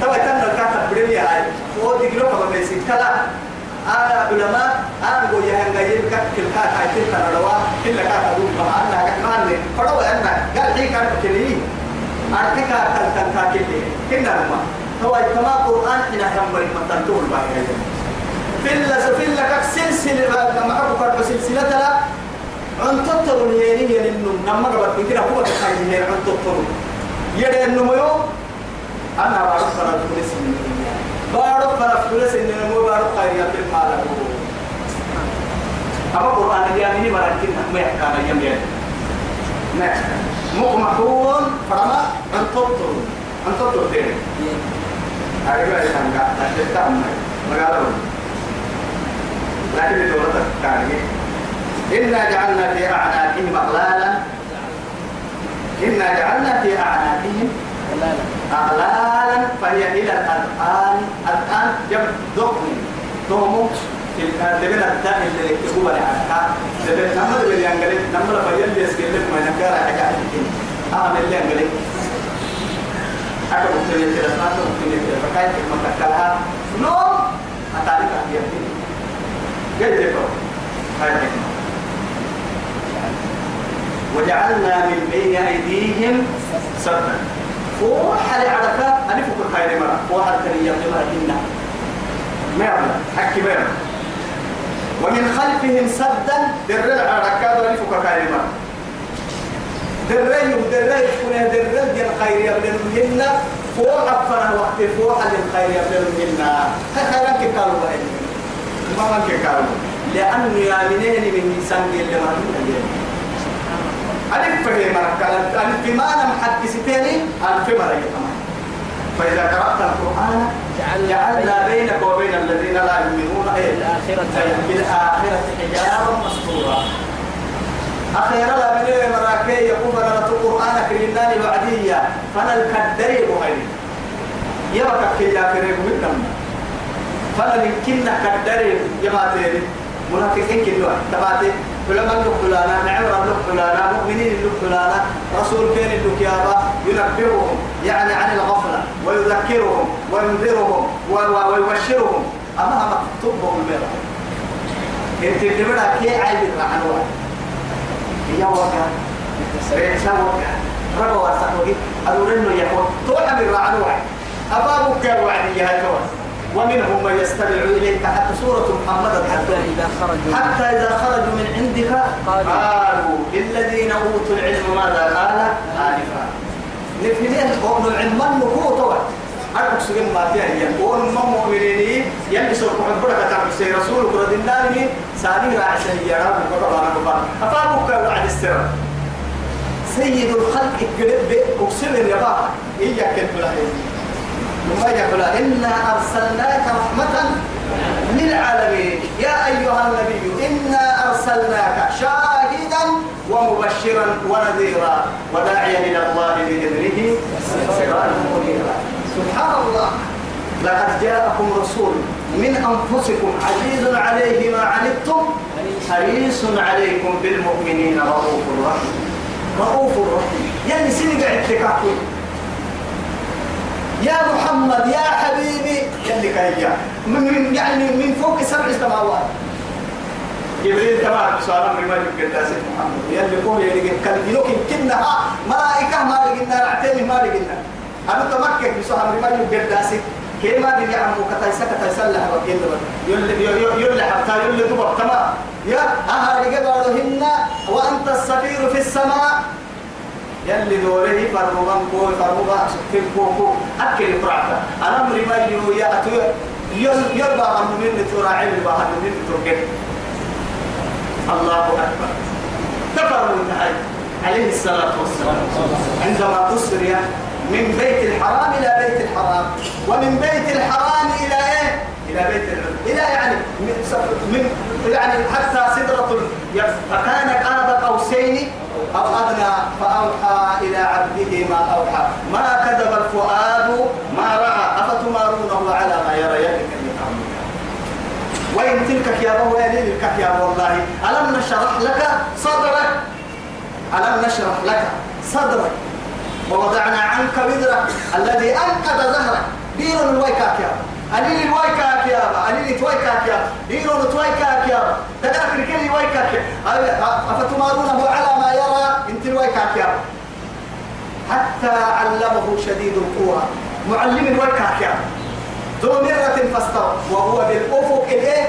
تبا تنا الكاتب بريمي هاي. هو ديكلو كم بيسي كلا. أنا علماء أنا بقول يا هنجاي كل كات هاي تلك الروا كل كات أقول بها أنا كمان لي فروا أنا قال هي كان كلي. أرتك كل كات كلي. كنا ما هو كما القرآن إن هم بريم تنتول باهي في الله في الله كك سلسلة أبو كرب سلسلة لا عن هي لأنه نما قبل كده هو تخيل هي عن تطلع يدي النمو أنا بعرف فرق فلس بعرف فرق فلس إن النمو بعرف خير يبين ما له أما القرآن اللي أمني مركين ما يحكى ما يمين. ما مقمحون. فرما. أن تطر أن تطر تاني هذا ما يسمى أشتت أمي ما قالوا لكن الدولة تعني إنا جعلنا في أعناقهم أغلالا. إنا جعلنا في أعناقهم لا لا أغلالا فهي إلى الآن الآن جمع ضخم في الدبن الداء اللي يكتبوا على الحال دبن نمر اللي ينقلب. نمر فيل يسكلم ما نكار حاجة أهم اللي ينقلب. أكو ممكن يتلا أكو ممكن يتلا فكاية ما تكلها نوم. أتعرف عن يمين جد يفهم هاي الحكمة. وجعلنا من بين أيديهم سدا. فوح لعرفة ألف كل مرة. فوح الكريم لما إنا مرة حكي مرة ومن خلفهم سدا. در العركات ألف كل مرة. دري دري كنا دري دي الخير يبلن منا فوح أفنى وقت فوح للخير يبلن منا خيرا كتالو بهي ما من كتالو لأنه يامنين من إنسان اللي ما نقول ألف فهي مركة ألف ما نم حد ستيني ألف مرة كمان فإذا قرأت القرآن جعلنا بينك وبين الذين لا يؤمنون إيه؟ الآخرة بالآخرة حجابا مستورا. أخيرا لا من مراكي يقول لنا القرآن كريمان الوعدية. فأنا الكدري بهاي يبقى كي يا كريم منهم فأنا يمكن كدري جماعتين منافقين كلها تبعتي علماء لنا نعمر لنا مؤمنين لنا رسول كين اللقيابة ينبههم يعني عن الغفلة ويذكرهم وينذرهم ويبشرهم. أما مكتوبهم المرأة. إنت تبدا كي عيب الرعنوة هي وقع ريسا وقع. ربا واسع وقع. أدور إنه يحوى. توحى من الرعنوة أبابك يا وعدي يا جواز ومنهم من يستمع إليك. حتى سورة محمد حتى إذا خرجوا. حتى إذا خرجوا من عندك قالوا. للذين أوتوا العلم ماذا قال؟ آنفا. نفنين قوم العلم النقوط أرقص سجن ما هي. قوم ما مؤمنين يلي سوف حبرك تعمل سي رسولك رد النار سالي راعي رب. بقى أنا بقى أفاقك وعد السر سيد الخلق قلب أقسم يا بابا. إياك البلاهي ثم يقول إنا أرسلناك رحمة للعالمين. يا أيها النبي إنا أرسلناك شاهدا ومبشرا ونذيرا وداعيا إلى الله بإذنه وسراجا منيرا. سبحان الله لقد جاءكم رسول من أنفسكم عزيز عليه ما عنتم حريص عليكم بالمؤمنين رؤوف رحيم. رؤوف رحيم. يعني سنة قاعد تكاكل يا محمد يا حبيبي. يلي كهيا من يعني من فوق سبع سماوات. جبريل تمام سؤال من ما يمكن تاسف محمد. يلي قول يلي كان يلوك يمكنها ملائكة ما لقينا رعتين ما لقينا. أنا تمكن بسؤال من ما يمكن تاسف كيما دي يعمو كتايسا كتايسا لها وكيل يلي يلي حتى يلي دبر تمام. يا أهل قبرهن وأنت السفير في السماء. يلي دوره فرموغان كو فرموغا سكين كو كو أكل فرعتا أنا أمري ما يو يا أتو يل يربا عن من تراعي البا عن من تركت الله أكبر. كفر من هاي عليه الصلاة والسلام. عندما تسري من بيت الحرام إلى بيت الحرام. ومن بيت الحرام إلى إيه؟ إلى بيت العلم. إلى يعني من يعني حتى سدرة ال- فكان قاب قوسين أو أدنى فأوحى إلى عبده ما أوحى ما كذب الفؤاد ما رأى أفتمارونه على ما يرى يدك وإن تلك يا أبو لك يا والله ألم نشرح لك صدرك. ألم نشرح لك صدرك؟ ووضعنا عنك وزرك الذي أنقذ ظهرك دين الويكاك يا أليل الويكاك يا أليل تويكاك يا دين تويكاك يا تدرك الكل ويكاك. أفتمارونه على ما يرى؟ انت الويكاك يا حتى علمه شديد القوى. معلم الويكاك يا ذو مرة فاستوى وهو بالأفق الإيه؟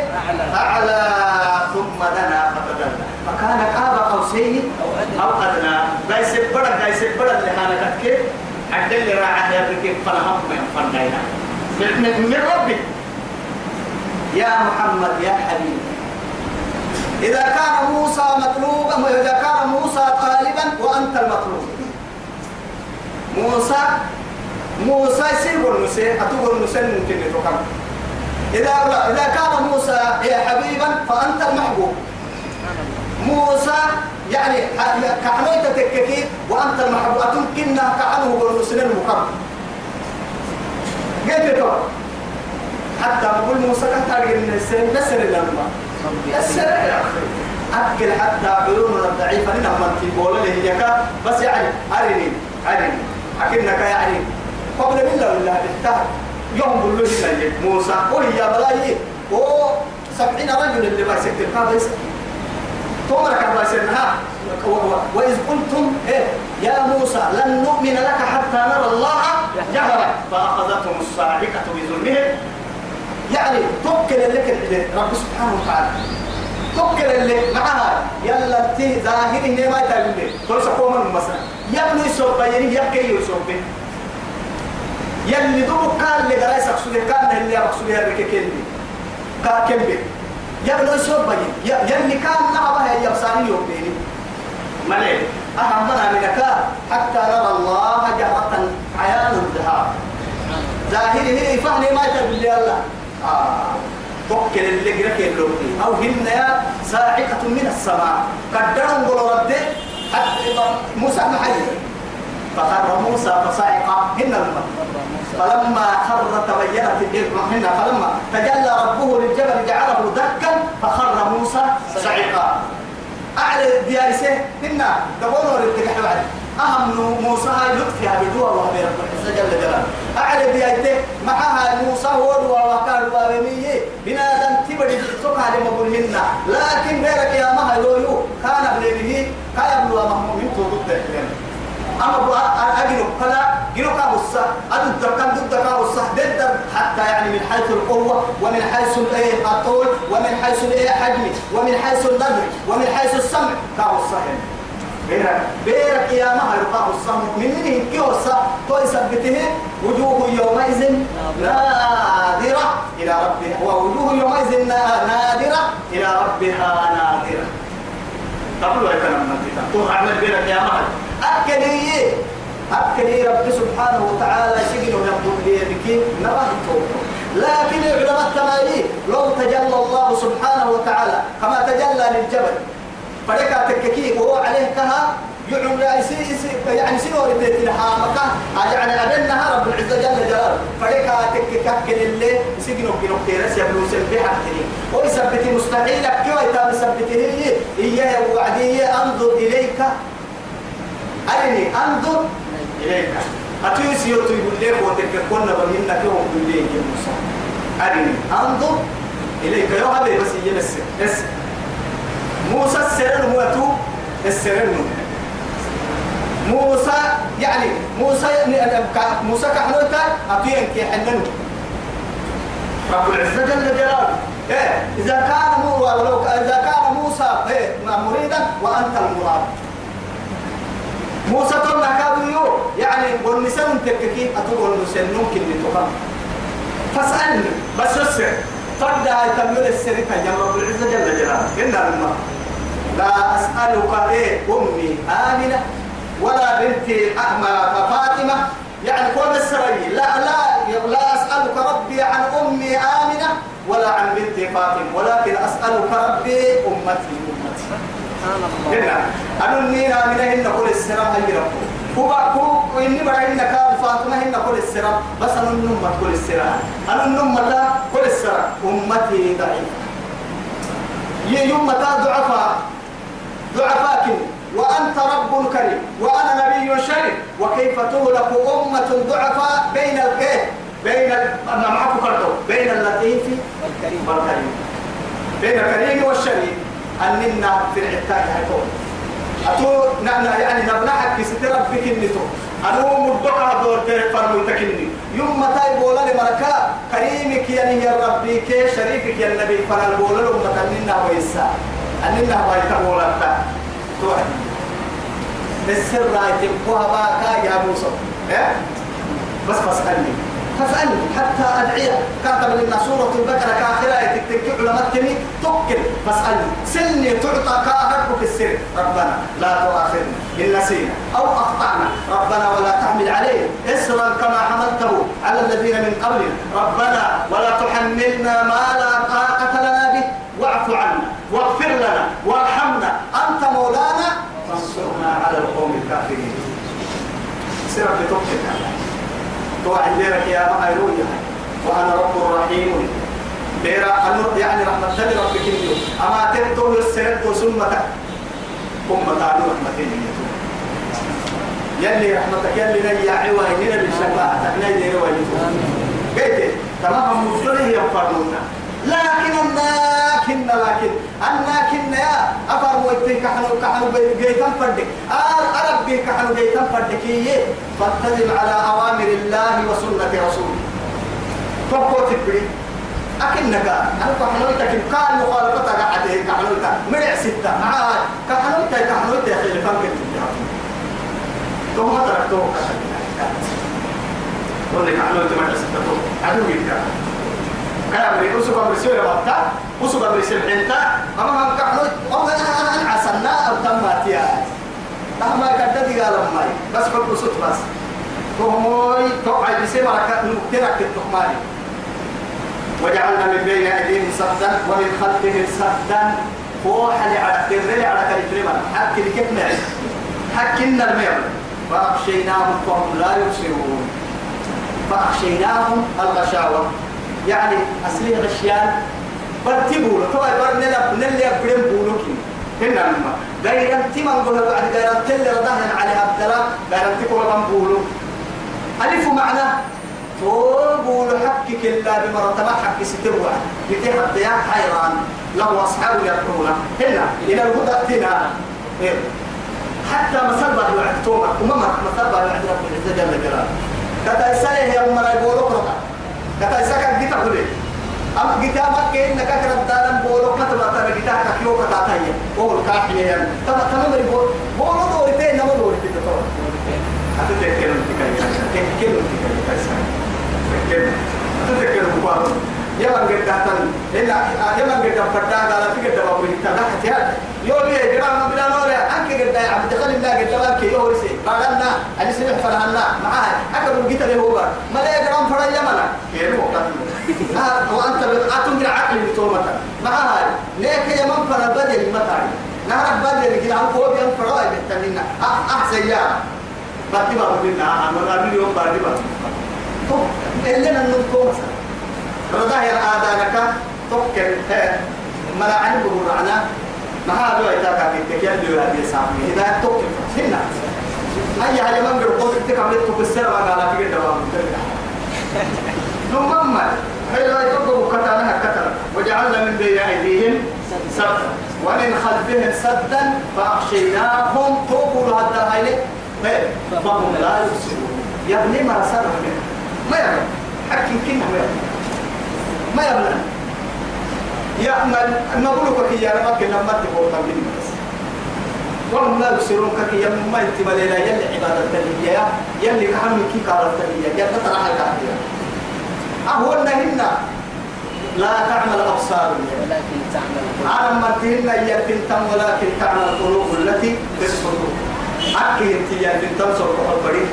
أعلى. ثم دنا فتدلى. فكان قاب قوسين أو أدنى. قايس بدر قايس بدر اللي أنا كتك عدل لي راعي يا بكي فنهم من فنينا من, من, من ربي. يا محمد يا حبيبي. إذا كان موسى مطلوبا وإذا كان موسى طالبا وأنت المطلوب. موسى موسى يصير النساء أتوب النساء ممكن يتوكل إذا إذا كان موسى يا حبيبا فأنت المحبوب. موسى يعني كعنوية تككي وأنت المحبوب. أتمكنها كعنه بالرسل المكرم قلت له حتى بقول موسى كان تارجع من السن نسر لما نسر. أكل حتى عيوننا الضعيفة لنا من تقول له بس يعني أرني أرني. أكنك يعني قبل بالله والله بالتهر يوم بلوه لي موسى وهي بلاي. و سبعين رجل اللي بيسك الكعبة يسك ثم ركب بيسنها وإذ قلتم إيه يا موسى لن نؤمن لك حتى نرى الله جهرا. فأخذتهم الصاعقة بظلمهم. يعني توكل لك رب سبحانه وتعالى. توكل اللي معها. يلا تي ظاهره ما تقول كل سقوم مثلا يبني سوق يعني يبكي يسوق يلي دوب كان اللي جراي سقسو كان اللي أقصد يا بك كلمة كا كلمة يبني سوق بني يلي كان نعبه يا يبصاني يوم بيني ملي أهمنا منك حتى نرى الله جهرة عيان الذهاب. ظاهره فهني ما يلا آه. توكل اللي جرك اللوتي أو هن يا صاعقة من السماء. قدروا قولوا رد حتى موسى محي فخر موسى فصعق هن الماء فلما خر تبينت هن فلما تجلى ربه للجبل جعله دكا فخر موسى صعقا. أعلى ديارسه هن دبونوا رتك بعد أهم موسى هاي لطفها بدوا الله رب العزة جل جلاله. أعلى ديارته معها موسى هو وكان بابنيه بنادم تبدي تسوق على مقولهن. لكن بيرك يا مها يويو كان بليه كان يبلو مهمومين تودد أما بو أجنو كلا جنو كابوسا أدو الدكان ضد كابوسا ضد حتى يعني من حيث القوة ومن حيث الإيه الطول ومن حيث الإيه حجم ومن حيث النظر ومن حيث السمع. كابوسا هنا بيرك بيرك يا مهر كابوسا من منه كيوسا تو يثبته وجوه يومئذ نادرة إلى ربها. ووجوه يومئذ نادرة إلى ربها نادرة. قبل أن تنمى تو أعمل بيرك يا مهر أكلي. أكلي رب سبحانه وتعالى سجن يقول لي بك. نراه لكن العلماء التمارين لو تجلى الله سبحانه وتعالى. كما تجلى للجبل. فلك تككي وهو عليه كها. يعلم يعني سنور تتلها مكة يعني أبنها رب العزة جل جلاله. فلك تككك اللي سجنوا كنو كيرس يبلو سبحة ويثبت مستحيل كيف يثبته إياه وعديه أنظر إليك. أرني أنظر إليك. أتويس يوتو يقول لك وتككونا بمهنك يوم يقول لك يا موسى. أرني أنظر إليك. يا هذا بس يجلس بس. موسى السرن موتو السرن. موسى يعني موسى موسى كحنوتا أتوين كي حننو رب العزة جل جلاله. إيه. إذا كان مو ولو إذا كان موسى إيه مريدا وأنت المراد. موسى تنا كابيو يعني والنساء تككي أتقول النساء ممكن لتقام فاسألني. بس اسر فدا يتمل السرقة يا رب العزة جل جلاله. إن الماء لا أسألك إيه أمي آمنة ولا بنتي أحمى فاطمة. يعني كل السرية لا لا لا أسألك ربي عن أمي آمنة ولا عن بنتي فاطمة. ولكن أسألك ربي أمتي. هنا أنا نينا من هنا كل السلام ربه هو هو إني برا إن كان فاطمة هنا كل السلام بس أنا النمة كل السلام أنا النمة كل السلام أمتي ضعيفة. يوم ضعفاء ضعفاء وأنت رب كريم. وأنا نبي شريف. وكيف تهلك أمة ضعفاء بين الكيف بين أنا معك بين اللطيف والكريم. والكريم. بين الكريم والشريف. أننا في العتاق هيكون. أتو نحن يعني نبنحك ستر ربك النتو أنا مدقها دور فرمو تكني. يوم متى بولا لمركا كريمك يعني يا ربي كي شريفك يا النبي فنال بولا لهم أننا ويسا أننا ويتا بولا تا توعد السر رايتم باكا يا موسى إيه؟ بس فاسألني فاسألني حتى أدعية كاتب لنا سورة البقرة كآخرة تكتب علماء تمي توكل فاسألني. سلني تعطى كاهرك في السر. ربنا لا تؤاخذنا إن نسينا أو أخطأنا. ربنا ولا تحمل عليه إسرا كما حملته على الذين من قبلنا. ربنا ولا تحملنا ما لا طاقة توعد لك يا مهيروية وأنا رب رحيم. بيرا أنو يعني رحمة الله ربك اليوم أما تبتو السنة سمة أمة تعالوا رحمتين يلي رحمتك يلي نيا عوائي هنا بالشفاعة يلي روايته قلت تمام مفتره ينفرنا لكن الناكن لكن. الناكن يا أفر مويتين كحنو كحنو جيتان فردك. أرب بي كحنو جيتان فردك. فالتزم على أوامر الله وسنة رسوله. فقوت بري أكنك أنا كحنويتك قال مخالفتك عليه كحنويتك مرع ستة. معاد كحنويتك كحنويتك يا أخي لفنك ثم تركتوه قل لك كحنويتك مرع ستة. عدوك كلام لي أسوق أمر سوية أسوق أمر سبحنتا أما هم كحنوت أما أنا عسنا أو تمات يا لما كددي قال ماي. بس حب صوت بس. فهموي توقع بسيما نكترك التخماني وجعلنا من بين أيديهم سدا ومن خلفهم سدا. فوح على ترلي على كلمة حكي نعيش. حكينا المير فأغشيناهم فهم لا يبصرون. فأغشيناهم الغشاوة. يعني أصلي غشيان برتبوا له طبعا برنا نلي أبرم بولوكي. هنا لما. غير أنت من قول بعد غير أنت اللي رضاهن على عبدالله غير أنت كل من بولو؟ ألف معنى. تقول حقك إلا بمرتبة حق ستروع يتي حتى يا حيران. له أصحاب يدعون هنا. إلى الهدى اتنا إيه. حتى مسبة يعد توما وما مسبة يعد رب العزة جل جلاله كتا يسأله يا أمنا يقولوا كرتا. كتا يسألك جيتا قولي أم جيتا ما كين نكا كرت دارم بولو ما ترى جيتا كيو كتا تايا بول كاحية يعني تما تما مري بول. بولو دورتين نما دورتين تطور. أتذكر تكاي تكاي تكاي أتذكر بقارن يلا قد دهتن إلا يلا قد فردا على في قد بابو تنحت يا يوم يا جرام بلا نور أنك قد يا عبد خلي الله قد لك يو رسي. بعدنا أنا سمع فرهنا معاه أكبر جيت له هو ما لا جرام فرا يمنا كيف؟ وقت وأنت أتنقل عقل بتومة معاه ليك يا من فرا بدل متى نعرف بدل كده عم هو بيان فرا بتنينا أحسن يا بعد ما بدنا أنا أنا اليوم بعد ما تو اللي ننقل مثلا رضاه يا آدانك تفكر ملا عن بمرعنا ما هذا يتاكا في التكيل هذه سامي إذا تفكر هنا أي حاجة من بيرقود تكمل تكسر ما قال في الدوام ثم حلو يتوقف كتانها كتر وجعلنا من بين أيديهم سدا. ومن خلفهم سدا فأغشيناهم. توقوا هذا هاي فهم لا يبصرون. يا ابني ما سر ما يبني حكي كنا ما يبني ما يبلغ يأمل نقولك كي يا ربك لما تقول تبين بس. وهم لا يبصرون. كي يم ما يتبع لنا يلي عبادة التلية يلي كحمل كي قال التلية يلي ترى الكافية أهون هن لا تعمل أبصار ولكن تعمل عالم مرتهن يلفن تم ولكن تعمل القلوب التي في الصدور أكي انت يلفن تم صدور البريد.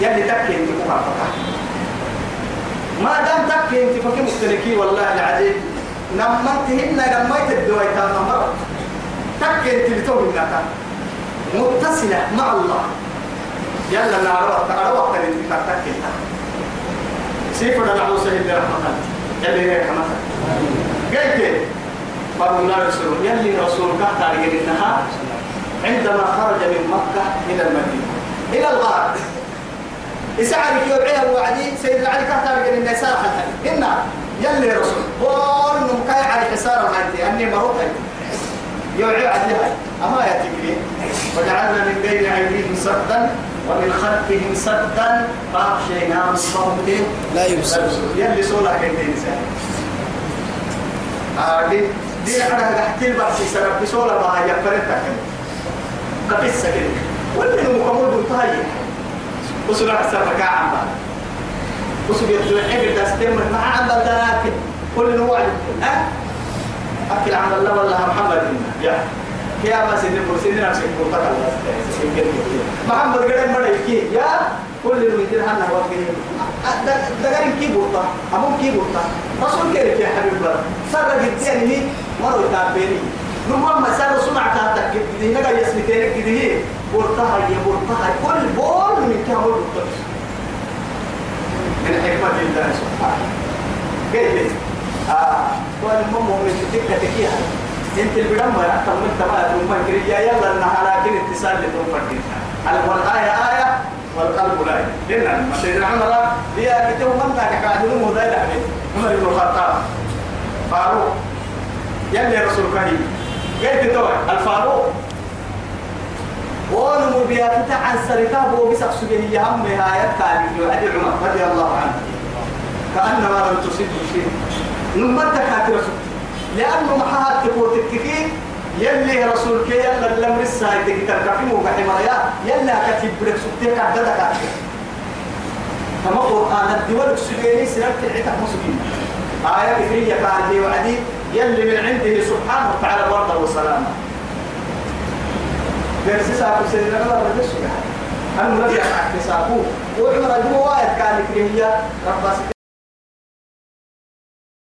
يلي تكي انت مخافقة ما دام تكي انت فكي مستنكي والله العظيم. نمتهن لما يتدوي تام مرة تكي انت بتوه متصلة مع الله. يلا نعرف تعرف أكثر انت تكي سيفنا نعوذ بالله رحمة يلي رحمة قلت فهم لا يرسلون يلي رسول كهتا إنها عندما خرج من مكة إلى المدينة. إلى الغار يسعرك يوعيها الوعدي سيدنا علي كهتا لقد إنه سارة حتى إنا يلي رسول قول نمكاي على حسار هاي أني هاي يوعي عليها أما يتكلي وجعلنا من بين أيديهم سدا ومن خلفهم سدا فأغشيناهم صمت لا يبصر. يلي سولا كنتين سهل دي أنا قحتي البحث سنة. بسولا ما هي فرنتا كده قفصة كده. واللي مكمل بنتهي وصل أحسن ركاع عم بعد. وصل يبدو عبر داستمر مع عم بدناك كل نوع أكل عم الله والله محمد. يا يا ما سيدنا مرسلين نفسك مرتقى محمد قدام مرة يحكي يا كل المدير هنا كده دقارين كي بورتا أمم كي بورتا رسول كيرك يا حبيب الله. سر جديني مرة تابيني نمام سر سمع تاتك جدي. نجا يسمتينك جدي. بورتا هي بورتا هي كل بول من كهول بورتا من حكمة الله سبحانه. كيف آه. والمهم من تلك تكيها انت البدن ما يحتم من تبع ثم كريا يلا انها لكن اتصال لتوم فردينها والآية آية والقلب لا لأن سيدنا عمر ليا كتب من ذاك قاعدون موداي لحمد عمر بن الخطاب فاروق يلي رسول كريم قلت توي الفاروق ونمو بيا عن سرقاب وبسق سجيه هم نهاية تاريخ وعدي عمر رضي الله عنه كأنما لم تصب شيء نمت كاتب لأنه محاها تقول تككي يلي رسول كي يلا لم رسا يتكتر كفي موقع حمايا يلا كتب برك سبتك عدد كاتب كما قرآن الدول السجيني سنة العتق مسكين آية كانت لي وعدي يلي من عنده سبحانه وتعالى برضه وسلامه. درس ساكو سيدنا الله رجل سبحانه. أنه نبي أحكي ساكو وعمر الجموات كان كريهية ربا